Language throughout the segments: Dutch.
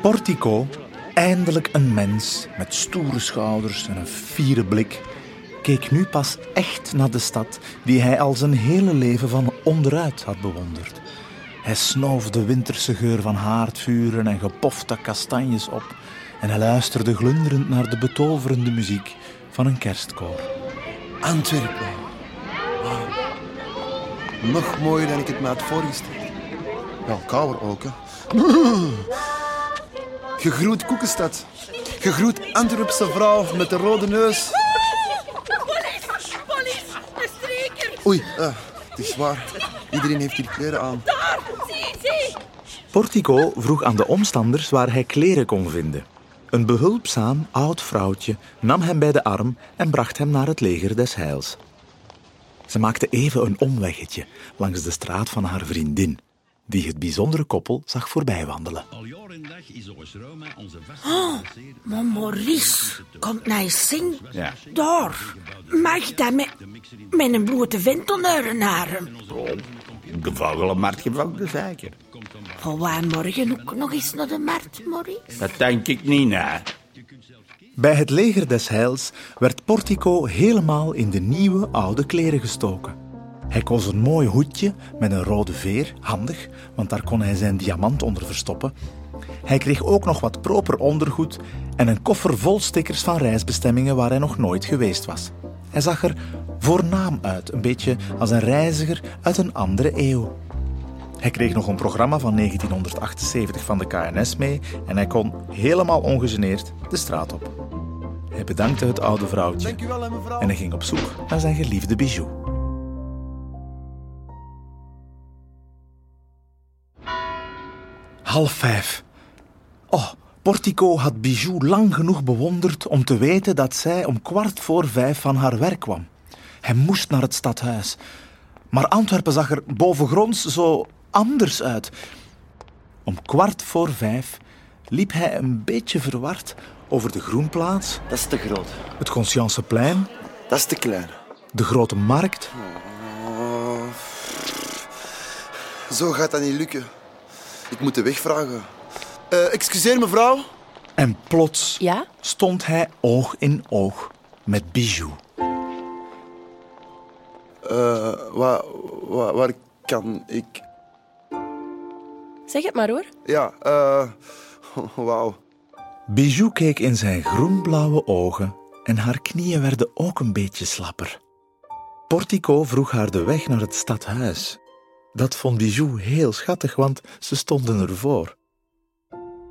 Portico, eindelijk een mens met stoere schouders en een fiere blik, keek nu pas echt naar de stad die hij al zijn hele leven van onderuit had bewonderd. Hij snoof de winterse geur van haardvuren en gepofte kastanjes op en hij luisterde glunderend naar de betoverende muziek van een kerstkoor. Antwerpen. Nog mooier dan ik het me had voorgesteld. Wel, kouder ook, hè. Gegroet Koekenstad. Gegroet Antwerpse vrouw met de rode neus. Police, police, streker. Oei, eh, het is waar. Iedereen heeft hier kleren aan. Daar, zie, zie. Portico vroeg aan de omstanders waar hij kleren kon vinden. Een behulpzaam oud vrouwtje nam hem bij de arm en bracht hem naar het leger des heils. Ze maakte even een omweggetje langs de straat van haar vriendin, die het bijzondere koppel zag voorbij wandelen. Al jaar en dag is Oos Roma onze vaste Maar Maurice, komt naar zing. Ja. Daar, mag dat met, met een blote vent onder een arm? De vogelmarkt gevangen zeker. Gaan wij morgen ook nog eens naar de markt, Maurice? Dat denk ik niet, na. Bij het leger des heils werd Portico helemaal in de nieuwe oude kleren gestoken. Hij koos een mooi hoedje met een rode veer, handig, want daar kon hij zijn diamant onder verstoppen. Hij kreeg ook nog wat proper ondergoed en een koffer vol stickers van reisbestemmingen waar hij nog nooit geweest was. Hij zag er voornaam uit, een beetje als een reiziger uit een andere eeuw. Hij kreeg nog een programma van 1978 van de KNS mee en hij kon helemaal ongegeneerd de straat op. Hij bedankte het oude vrouwtje en hij ging op zoek naar zijn geliefde bijou. Half vijf. Oh, Portico had Bijou lang genoeg bewonderd om te weten dat zij om kwart voor vijf van haar werk kwam. Hij moest naar het stadhuis. Maar Antwerpen zag er bovengronds zo anders uit. Om kwart voor vijf liep hij een beetje verward over de Groenplaats, Dat is te groot. het Conscienceplein, Dat is te klein. de Grote Markt Oh. Zo gaat dat niet lukken. Ik moet de weg vragen. Eh, excuseer, mevrouw. en plots Ja? stond hij oog in oog met Bijou. Eh, waar, waar, waar kan ik... Zeg het maar hoor. Ja, eh... Wauw. Bijou keek in zijn groenblauwe ogen en haar knieën werden ook een beetje slapper. Portico vroeg haar de weg naar het stadhuis. Dat vond Bijou heel schattig, want ze stonden ervoor.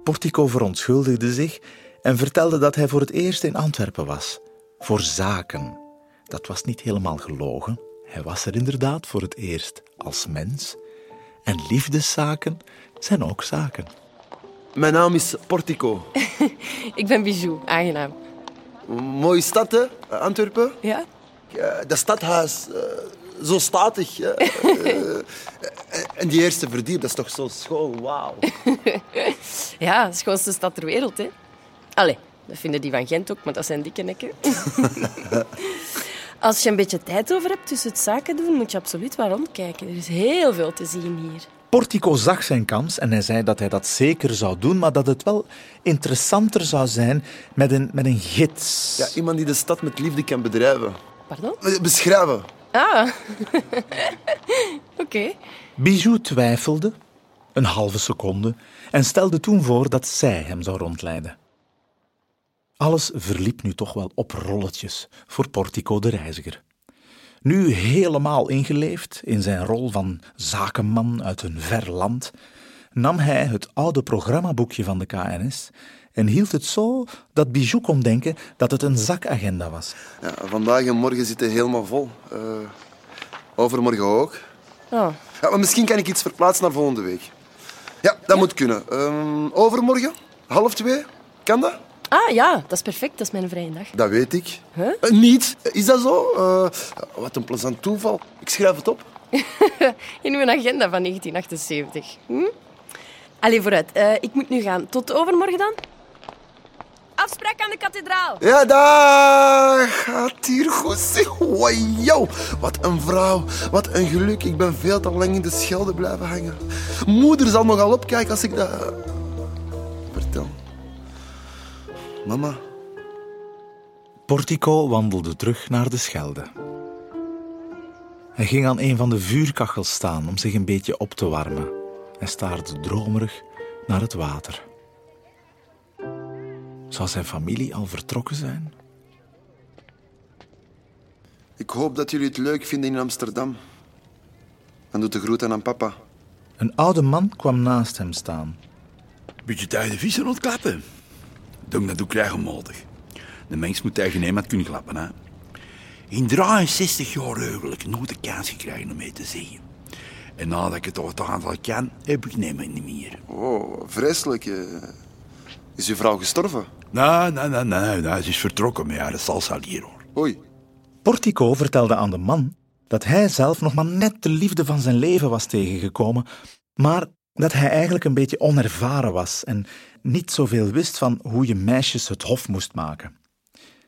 Portico verontschuldigde zich en vertelde dat hij voor het eerst in Antwerpen was. Voor zaken. Dat was niet helemaal gelogen. Hij was er inderdaad voor het eerst als mens. En liefdeszaken zijn ook zaken. Mijn naam is Portico. Ik ben Bijou, aangenaam. Mooie stad, hè? Antwerpen. Ja? Eh, dat stadhuis, eh, zo statig. hè. Eh, en die eerste verdiep, dat is toch zo schoon, wauw. Ja, de schoonste stad ter wereld, hè. Allee, dat vinden die van Gent ook, maar dat zijn dikke nekken. Als je een beetje tijd over hebt tussen het zaken doen, moet je absoluut wel rondkijken. Er is heel veel te zien hier. Portico zag zijn kans en hij zei dat hij dat zeker zou doen, maar dat het wel interessanter zou zijn met een, met een gids. Ja, iemand die de stad met liefde kan bedrijven. Pardon? Eh, Beschrijven. Ah. Oké. Bijou twijfelde, een halve seconde, en stelde toen voor dat zij hem zou rondleiden. Alles verliep nu toch wel op rolletjes voor Portico de reiziger. Nu helemaal ingeleefd in zijn rol van zakenman uit een ver land, nam hij het oude programmaboekje van de KNS en hield het zo dat Bijou kon denken dat het een zakagenda was. Ja, vandaag en morgen zitten helemaal vol. Eh, overmorgen ook. Oh. Ja, maar misschien kan ik iets verplaatsen naar volgende week. Ja, dat moet kunnen. Ehm, overmorgen, half twee. Kan dat? Ah ja, dat is perfect. Dat is mijn vrije dag. Dat weet ik. Huh? Eh, niet. Is dat zo? Eh, wat een plezant toeval. Ik schrijf het op. In uw agenda van 1978. Hm? Allee, vooruit. Eh, ik moet nu gaan. Tot overmorgen dan. Afspraak aan de kathedraal. Ja, daar gaat hier goed. Zeg, wow, wat een vrouw. Wat een geluk. Ik ben veel te lang in de schelde blijven hangen. Moeder zal nogal opkijken als ik dat vertel. Mama, Portico wandelde terug naar de Schelde. Hij ging aan een van de vuurkachels staan om zich een beetje op te warmen. Hij staarde dromerig naar het water. Zou zijn familie al vertrokken zijn? ik hoop dat jullie het leuk vinden in Amsterdam. En doe de groeten aan papa. Een oude man kwam naast hem staan. Beetje tijd de vissen ontklappen. Doe dat ook regelmatig. De mens moet tegen iemand kunnen klappen, hè. In 63 jaar huwelijk nooit de kans gekregen om mee te zeggen. En nadat ik het toch het aantal kan, heb ik niet meer niet meer. Oh, vreselijk. eh. Is uw vrouw gestorven? Nee, nee, nee, nee, nee, ze is vertrokken met haar salsa hier, hoor. Oei. Portico vertelde aan de man dat hij zelf nog maar net de liefde van zijn leven was tegengekomen, maar dat hij eigenlijk een beetje onervaren was en niet zoveel wist van hoe je meisjes het hof moest maken.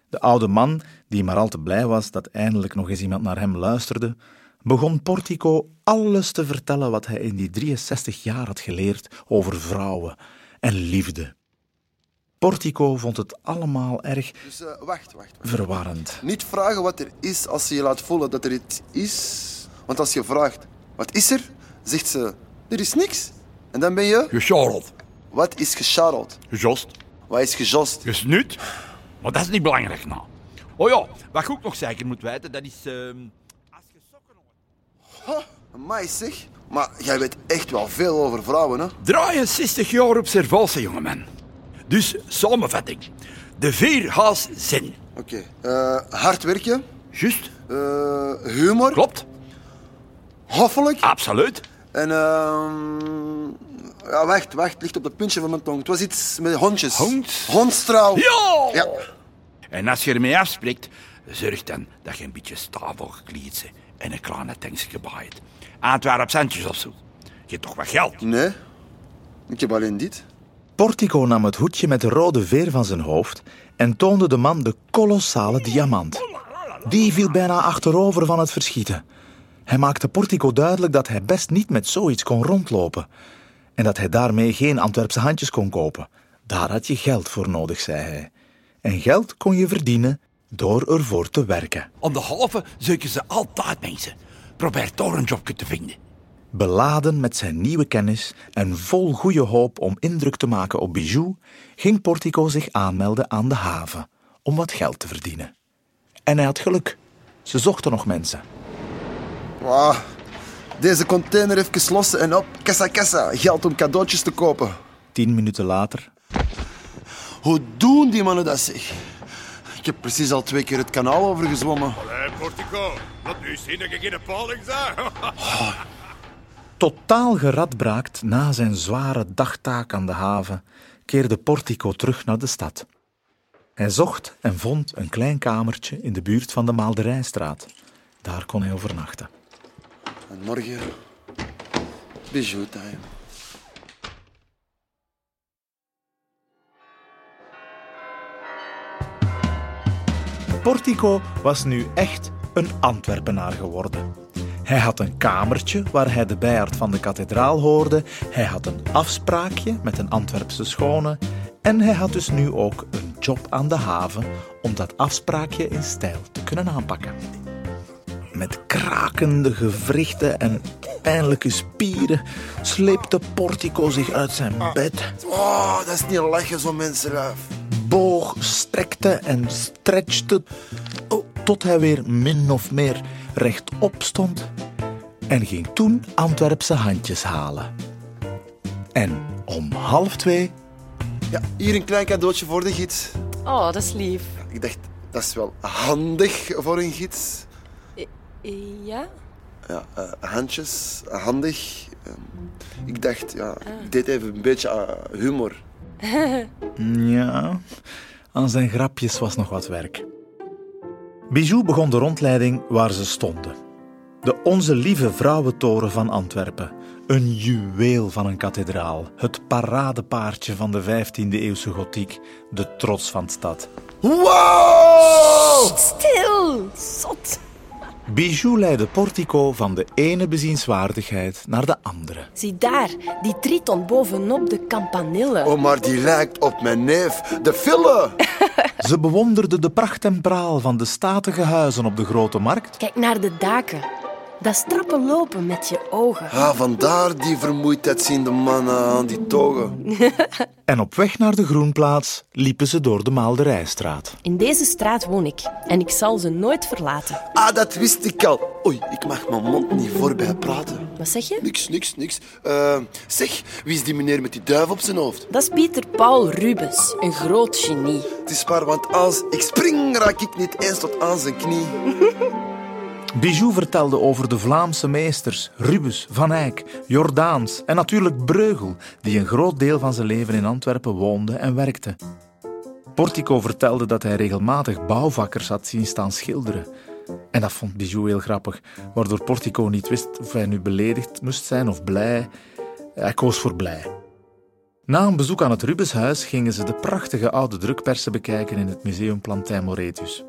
De oude man, die maar al te blij was dat eindelijk nog eens iemand naar hem luisterde, begon Portico alles te vertellen wat hij in die 63 jaar had geleerd over vrouwen en liefde. Portico vond het allemaal erg Dus eh, wacht, wacht. verwarrend. Niet vragen wat er is als ze je laat voelen dat er iets is. Want als je vraagt, wat is er? Zegt ze, er is niks. En dan ben je, Gescharreld, wat is gescharreld? gejost, Wat is gejost? gesnut. Maar dat is niet belangrijk, nou. Oh ja, wat ik ook nog zeker moet weten, dat is... ehm, als je sokken hoort. Amai zeg. Maar jij weet echt wel veel over vrouwen, hè? 63 jaar observatie, jongeman. Dus, samenvatting. De vier H's zijn. Oké. eh, hard werken. Juist, eh, humor. klopt, Hoffelijk. absoluut. En ehm ja, wacht, wacht. Ligt op de puntje van mijn tong. Het was iets met hondjes. Hond? Hondstrouw. Ja! Ja. En als je ermee afspreekt, zorg dan dat je een beetje stavel gekleed bent en een kleine tankje baait. Antwerp centjes of zo. Je hebt toch wat geld? Nee. Ik heb alleen dit. Portico nam het hoedje met de rode veer van zijn hoofd en toonde de man de kolossale diamant. Die viel bijna achterover van het verschieten. Hij maakte Portico duidelijk dat hij best niet met zoiets kon rondlopen en dat hij daarmee geen Antwerpse handjes kon kopen. Daar had je geld voor nodig, zei hij. En geld kon je verdienen door ervoor te werken. Om de haven zoeken ze altijd mensen. Probeer toch een jobje te vinden. Beladen met zijn nieuwe kennis en vol goede hoop om indruk te maken op Bijou, ging Portico zich aanmelden aan de haven om wat geld te verdienen. En hij had geluk. Ze zochten nog mensen. Wauw. Deze container even lossen en op. Kassa, kassa. Geld om cadeautjes te kopen. Tien minuten later. Hoe doen die mannen dat zeg? Ik heb precies al twee keer het kanaal overgezwommen. Hé, Portico, laat nu zien dat ik geen paling zeg. Totaal geradbraakt na zijn zware dagtaak aan de haven, keerde Portico terug naar de stad. Hij zocht en vond een klein kamertje in de buurt van de Maalderijstraat. Daar kon hij overnachten. En morgen... Bijou time. Portico was nu echt een Antwerpenaar geworden. Hij had een kamertje waar hij de bijaard van de kathedraal hoorde. Hij had een afspraakje met een Antwerpse schone. En hij had dus nu ook een job aan de haven om dat afspraakje in stijl te kunnen aanpakken. Met krakende gewrichten en pijnlijke spieren sleepte Portico zich uit zijn bed. Oh, dat is niet lachen, zo'n mensenruif. boog, strekte en stretchte oh, tot hij weer min of meer rechtop stond en ging toen Antwerpse handjes halen. En om half twee Ja, hier een klein cadeautje voor de gids. Oh, dat is lief. Ik dacht, dat is wel handig voor een gids. Ja? Ja, eh, handjes, handig. Ehm, ik dacht, ja, ik deed even een beetje eh, humor. Ja, aan zijn grapjes was nog wat werk. Bijou begon de rondleiding waar ze stonden. De Onze Lieve Vrouwentoren van Antwerpen. Een juweel van een kathedraal. Het paradepaardje van de 15e-eeuwse gotiek. De trots van de stad. Wow! Stil! Zot! Bijou leidde Portico van de ene bezienswaardigheid naar de andere. Zie daar, die triton bovenop de campanille. Oh, maar die lijkt op mijn neef, de Fille. Ze bewonderde de pracht en praal van de statige huizen op de grote markt Kijk naar de daken. Dat strappen lopen met je ogen. Ah, vandaar die vermoeidheid zien de mannen aan die togen. en op weg naar de Groenplaats liepen ze door de Maalderijstraat. In deze straat woon ik en ik zal ze nooit verlaten. Ah, dat wist ik al. Oei, ik mag mijn mond niet voorbij praten. Wat zeg je? Niks, niks, niks. Eh, zeg, wie is die meneer met die duif op zijn hoofd? Dat is Pieter Paul Rubens, een groot genie. Het is waar, want als ik spring, raak ik niet eens tot aan zijn knie. Bijou vertelde over de Vlaamse meesters Rubens, Van Eyck, Jordaans en natuurlijk Breugel, die een groot deel van zijn leven in Antwerpen woonde en werkte. Portico vertelde dat hij regelmatig bouwvakkers had zien staan schilderen. En dat vond Bijou heel grappig, waardoor Portico niet wist of hij nu beledigd moest zijn of blij. Hij koos voor blij. Na een bezoek aan het Rubenshuis gingen ze de prachtige oude drukpersen bekijken in het museum Plantijn Moretus.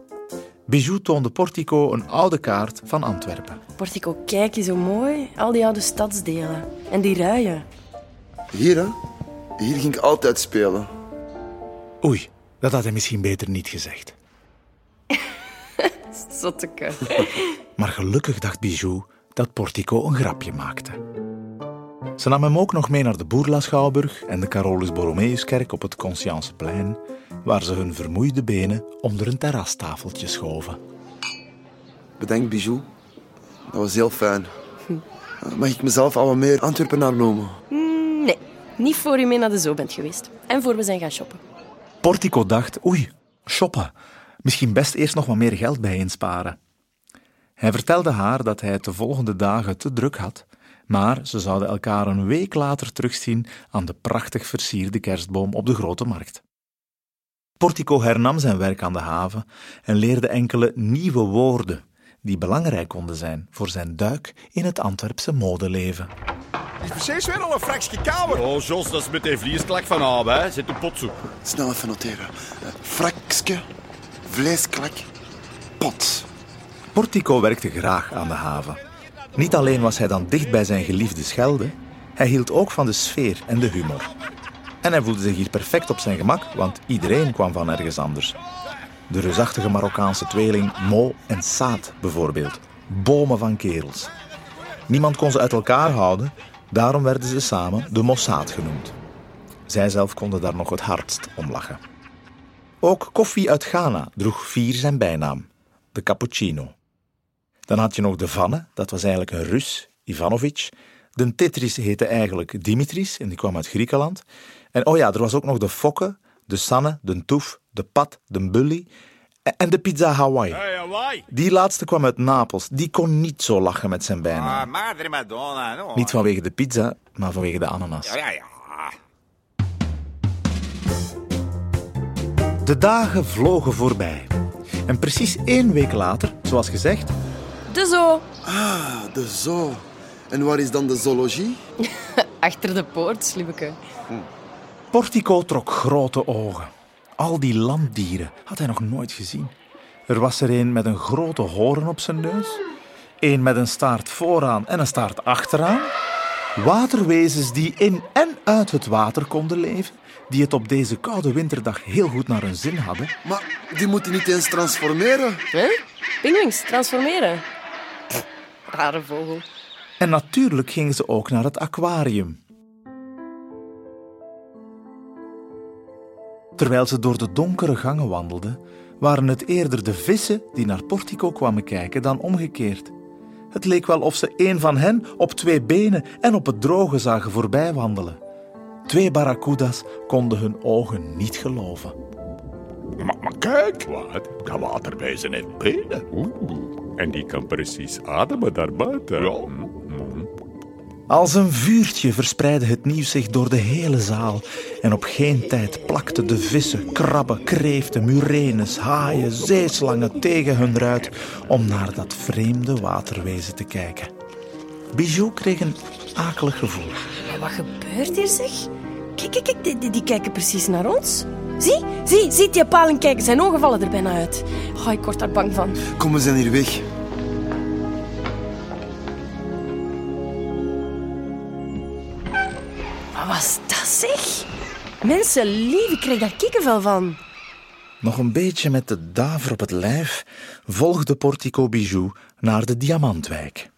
Bijou toonde Portico een oude kaart van Antwerpen. Portico, kijk je zo mooi. Al die oude stadsdelen. En die ruien. Hier, hè? Hier ging ik altijd spelen. Oei, dat had hij misschien beter niet gezegd. Zotteke. Maar gelukkig dacht Bijou dat Portico een grapje maakte. Ze nam hem ook nog mee naar de Boerla-schouwburg en de Carolus Borromeuskerk op het Conscienceplein, waar ze hun vermoeide benen onder een terrastafeltje schoven. Bedankt, Bijou. Dat was heel fijn. Mag ik mezelf al wat meer Antwerpenaar noemen? Mm, nee, niet voor u mee naar de zoo bent geweest. En voor we zijn gaan shoppen. Portico dacht, oei, shoppen. Misschien best eerst nog wat meer geld bij insparen. Hij vertelde haar dat hij het de volgende dagen te druk had, maar ze zouden elkaar een week later terugzien aan de prachtig versierde kerstboom op de grote markt. Portico hernam zijn werk aan de haven en leerde enkele nieuwe woorden die belangrijk konden zijn voor zijn duik in het Antwerpse modeleven. Is precies weer al een fraksje kamer. Oh, Jos, dat is met die vliesklak van Aab, hè. Zet een potsoep. Snel even noteren. Uh, frakske, vleesklak, pot. Portico werkte graag aan de haven. Niet alleen was hij dan dicht bij zijn geliefde Schelde, hij hield ook van de sfeer en de humor. En hij voelde zich hier perfect op zijn gemak, want iedereen kwam van ergens anders. De reusachtige Marokkaanse tweeling Mo en Saad bijvoorbeeld. Bomen van kerels. Niemand kon ze uit elkaar houden, daarom werden ze samen de Mossad genoemd. Zij zelf konden daar nog het hardst om lachen. Ook koffie uit Ghana droeg vier zijn bijnaam, de cappuccino. Dan had je nog de Vanne, dat was eigenlijk een Rus, Ivanovic. De Tetris heette eigenlijk Dimitris en die kwam uit Griekenland. En oh ja, er was ook nog de Fokke, de Sanne, de Toef, de Pat, de Bully en de Pizza Hawaii. Hey, Hawaii. Die laatste kwam uit Napels. Die kon niet zo lachen met zijn bijnaam. Ah, madre madonna, no. Niet vanwege de pizza, maar vanwege de ananas. Ja, ja, ja. De dagen vlogen voorbij. En precies één week later, zoals gezegd, De zoo. Ah, de zoo. En waar is dan de zoologie? Achter de poort, slimmeke. Portico trok grote ogen. Al die landdieren had hij nog nooit gezien. Er was er een met een grote hoorn op zijn neus, een met een staart vooraan en een staart achteraan, waterwezens die in en uit het water konden leven, die het op deze koude winterdag heel goed naar hun zin hadden, Maar die moeten niet eens transformeren. Hè? Pinguïns, transformeren. Rare vogel. en natuurlijk gingen ze ook naar het aquarium. Terwijl ze door de donkere gangen wandelden, waren het eerder de vissen die naar Portico kwamen kijken dan omgekeerd. Het leek wel of ze een van hen op twee benen en op het droge zagen voorbij wandelen. Twee barracuda's konden hun ogen niet geloven. Maar, maar kijk, wat? Dat waterwezen heeft benen. Oeh. En die kan precies ademen daarbuiten. Ja. Als een vuurtje verspreidde het nieuws zich door de hele zaal en op geen tijd plakten de vissen, krabben, kreeften, murenes, haaien, zeeslangen tegen hun ruit om naar dat vreemde waterwezen te kijken. Bijou kreeg een akelig gevoel. Wat gebeurt hier, zeg? Kijk, kijk, kijk, die, die kijken precies naar ons. Zie, zie, ziet die palen kijken, zijn ogen vallen er bijna uit. Oh, ik word daar bang van. Kom, we zijn hier weg. Wat was dat, zeg? Mensen, lief, ik kreeg daar kikkenvel van. Nog een beetje met de daver op het lijf volgde Portico Bijou naar de Diamantwijk.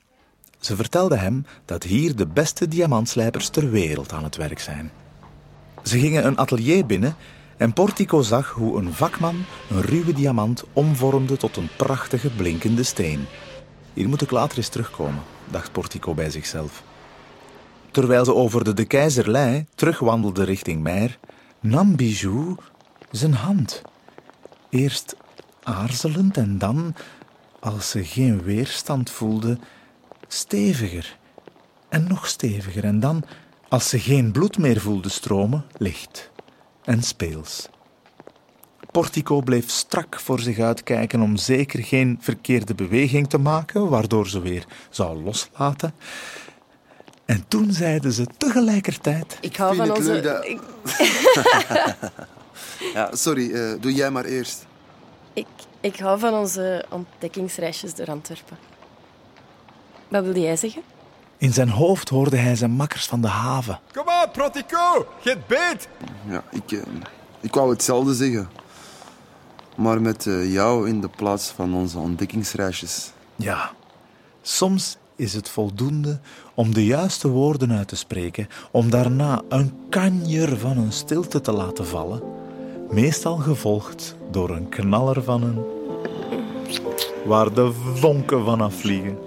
Ze vertelde hem dat hier de beste diamantslijpers ter wereld aan het werk zijn. Ze gingen een atelier binnen en Portico zag hoe een vakman een ruwe diamant omvormde tot een prachtige blinkende steen. Hier moet ik later eens terugkomen, dacht Portico bij zichzelf. Terwijl ze over de De Keizerlei terugwandelde richting Meijer, nam Bijou zijn hand. Eerst aarzelend en dan, als ze geen weerstand voelde, steviger en nog steviger. En dan, als ze geen bloed meer voelde stromen, licht en speels. Portico bleef strak voor zich uitkijken om zeker geen verkeerde beweging te maken, waardoor ze weer zou loslaten. En toen zeiden ze tegelijkertijd: Ik hou van onze... leuk dat- Ik, Ja, sorry, eh, doe jij maar eerst. ik, ik hou van onze ontdekkingsreisjes door Antwerpen. Wat wilde jij zeggen? In zijn hoofd hoorde hij zijn makkers van de haven. Kom aan, Protico, get beet. Ja, ik, eh, ik wou hetzelfde zeggen. Maar met eh, jou in de plaats van onze ontdekkingsreisjes. Ja, soms is het voldoende om de juiste woorden uit te spreken, om daarna een kanjer van een stilte te laten vallen, meestal gevolgd door een knaller van een. waar de vonken vanaf vliegen.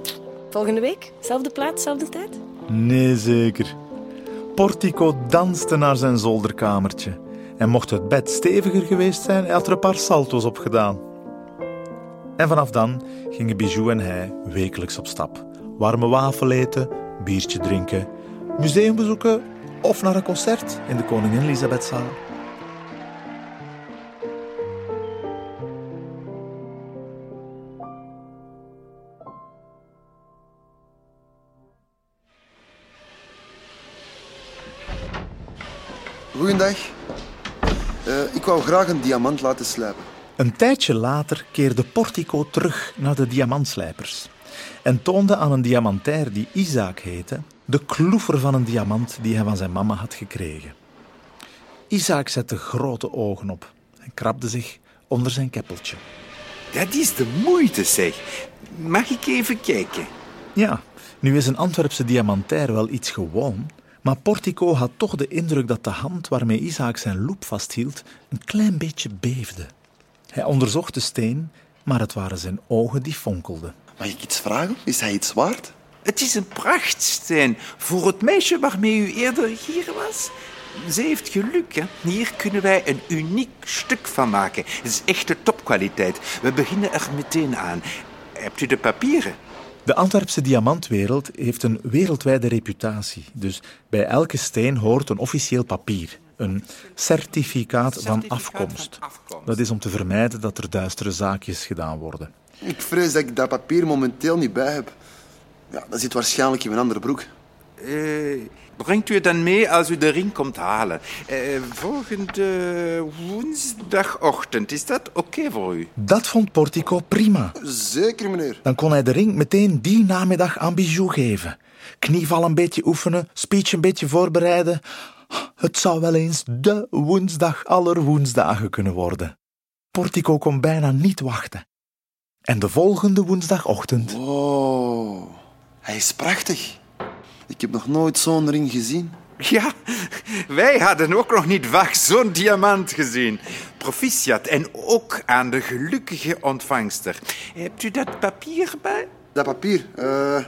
Volgende week? Zelfde plaats, zelfde tijd? Nee, zeker. Portico danste naar zijn zolderkamertje. En mocht het bed steviger geweest zijn, hij had er een paar salto's op gedaan. En vanaf dan gingen Bijou en hij wekelijks op stap. Warme wafel eten, biertje drinken, museum bezoeken of naar een concert in de Koningin Elisabethzaal. Goeiedag. Eh, ik wou graag een diamant laten slijpen. Een tijdje later keerde Portico terug naar de diamantslijpers en toonde aan een diamantair die Isaac heette de kloever van een diamant die hij van zijn mama had gekregen. Isaac zette grote ogen op en krabde zich onder zijn keppeltje. Dat is de moeite, zeg. Mag ik even kijken? Ja, nu is een Antwerpse diamantair wel iets gewoon, maar Portico had toch de indruk dat de hand waarmee Isaac zijn loep vasthield een klein beetje beefde. Hij onderzocht de steen, maar het waren zijn ogen die fonkelden. Mag ik iets vragen? Is hij iets waard? Het is een prachtsteen voor het meisje waarmee u eerder hier was. Ze heeft geluk, hè? Hier kunnen wij een uniek stuk van maken. Het is echte topkwaliteit. We beginnen er meteen aan. Hebt u de papieren? De Antwerpse diamantwereld heeft een wereldwijde reputatie. Dus bij elke steen hoort een officieel papier. Een certificaat van Certificaat van afkomst. afkomst. Dat is om te vermijden dat er duistere zaakjes gedaan worden. Ik vrees dat ik dat papier momenteel niet bij heb. Ja, dat zit waarschijnlijk in mijn andere broek. Eh, brengt u het dan mee als u de ring komt halen? Eh, volgende woensdagochtend, is dat oké voor u? Dat vond Portico prima. Zeker, meneer. Dan kon hij de ring meteen die namiddag aan Bijou geven. Knieval een beetje oefenen, speech een beetje voorbereiden. Het zou wel eens de woensdag aller woensdagen kunnen worden. Portico kon bijna niet wachten. En de volgende woensdagochtend Oh, hij is prachtig. Ik heb nog nooit zo'n ring gezien. Ja, wij hadden ook nog niet vaak zo'n diamant gezien. Proficiat en ook aan de gelukkige ontvangster. Hebt u dat papier bij? Dat papier, eh,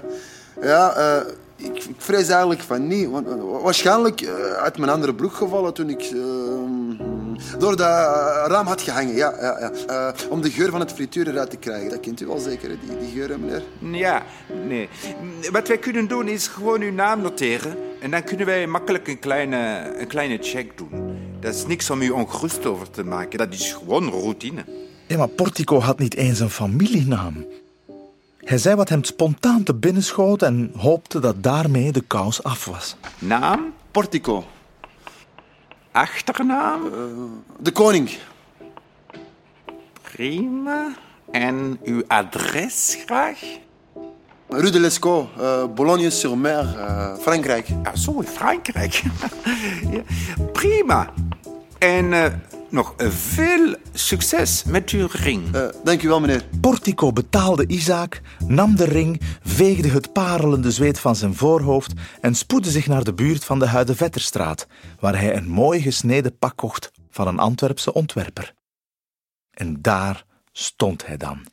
ja, eh, ik, ik vrees eigenlijk van niet. Want, eh, waarschijnlijk eh, uit mijn andere broek gevallen toen ik eh, door dat raam had gehangen. Ja, ja, ja. Eh, om de geur van het frituur eruit te krijgen. Dat kent u wel zeker, die, die geur, meneer. Ja, nee. Wat wij kunnen doen is gewoon uw naam noteren. En dan kunnen wij makkelijk een kleine, een kleine check doen. Dat is niks om u ongerust over te maken. Dat is gewoon routine. Ja, maar Portico had niet eens een familienaam. Hij zei wat hem spontaan te binnen schoot en hoopte dat daarmee de kous af was. Naam, Portico, achternaam, de koning. prima. En uw adres graag? Rue de Lescaut, uh, Boulogne-sur-Mer, uh, Frankrijk. Ja, zo in Frankrijk. ja, prima. En nog veel succes met uw ring. dank u wel, meneer. Portico betaalde Isaac, nam de ring, veegde het parelende zweet van zijn voorhoofd en spoedde zich naar de buurt van de Huidevetterstraat, waar hij een mooi gesneden pak kocht van een Antwerpse ontwerper. En daar stond hij dan,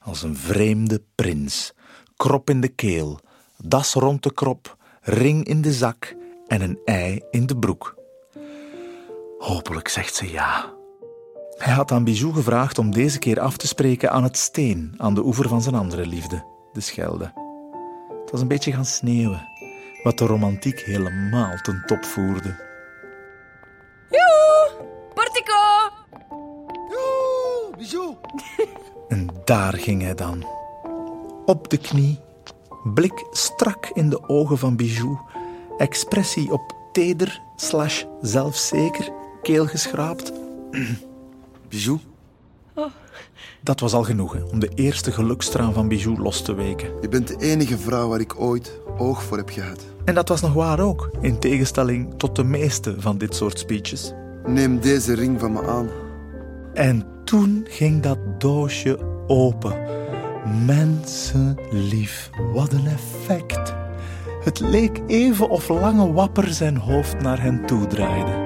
als een vreemde prins, krop in de keel, das rond de krop, ring in de zak en een ei in de broek. Hopelijk zegt ze ja. Hij had aan Bijou gevraagd om deze keer af te spreken aan het steen aan de oever van zijn andere liefde, de Schelde. Het was een beetje gaan sneeuwen, wat de romantiek helemaal ten top voerde. Joe, Portico! Joe, Bijou! En daar ging hij dan. Op de knie, blik strak in de ogen van Bijou, expressie op teder slash zelfzeker, keel geschraapt. Bijou? Dat was al genoeg om de eerste gelukstraan van Bijou los te weken. Je bent de enige vrouw waar ik ooit oog voor heb gehad. En dat was nog waar ook, in tegenstelling tot de meeste van dit soort speeches. Neem deze ring van me aan. En toen ging dat doosje open. Mensenlief, wat een effect. Het leek even of Lange Wapper zijn hoofd naar hen toedraaide.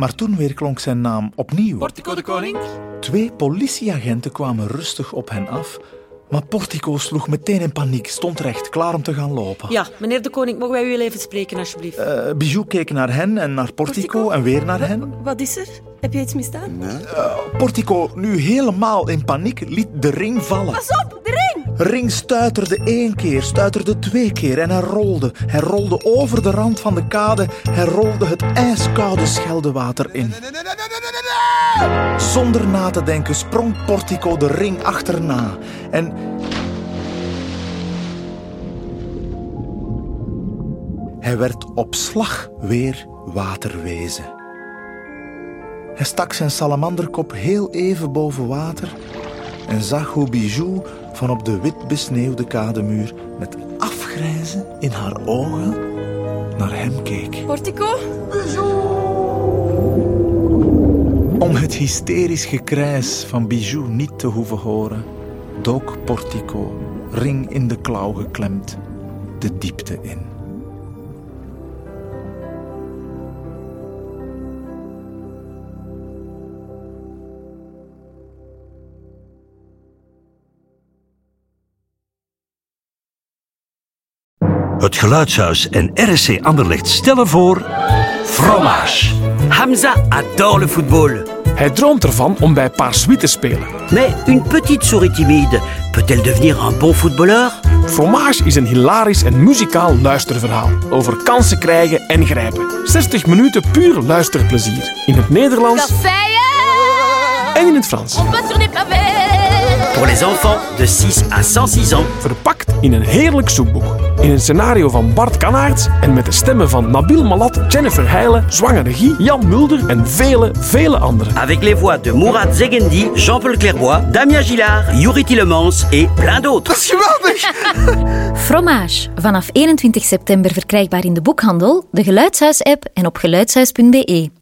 Maar toen weer klonk zijn naam opnieuw. Portico de koning? Twee politieagenten kwamen rustig op hen af, maar Portico sloeg meteen in paniek, stond recht, klaar om te gaan lopen. Ja, meneer de koning, mogen wij u even spreken, alsjeblieft? Uh, Bijou keek naar hen en naar Portico, en weer naar hen. Wat is er? Heb je iets misdaan? Nee. Uh, Portico, nu helemaal in paniek, liet de ring vallen. Pas op, de ring! Ring stuiterde één keer, stuiterde twee keer en hij rolde. Hij rolde over de rand van de kade. Hij rolde het ijskoude Scheldewater in. Zonder na te denken sprong Portico de ring achterna. En... Hij werd op slag weer waterwezen. Hij stak zijn salamanderkop heel even boven water en zag hoe Bijou van op de wit besneeuwde kademuur met afgrijzen in haar ogen naar hem keek. Portico? Om het hysterisch gekrijs van Bijou niet te hoeven horen, dook Portico, ring in de klauw geklemd, de diepte in. Geluidshuis en RSC Anderlecht stellen voor... Fromage. Hamza adore le football. Hij droomt ervan om bij Paarswie te spelen. Mais une petite souris timide peut-elle devenir un bon footballeur Fromage is een hilarisch en muzikaal luisterverhaal over kansen krijgen en grijpen. 60 minuten puur luisterplezier. In het Nederlands en in het Frans. Pour les enfants de 6 à 106 ans. Verpakt in een heerlijk zoekboek. In een scenario van Bart Kanaerts en met de stemmen van Nabil Malat, Jennifer Heijlen, Zwangere Guy, Jan Mulder en vele, vele anderen. Avec les voix de Mourad Zegendi, Jean-Paul Clairbois, Damien Gillard, Yuri Tillemans et plein d'autres. Dat is geweldig! Fromage. Vanaf 21 september verkrijgbaar in de boekhandel, de Geluidshuis-app en op geluidshuis.be.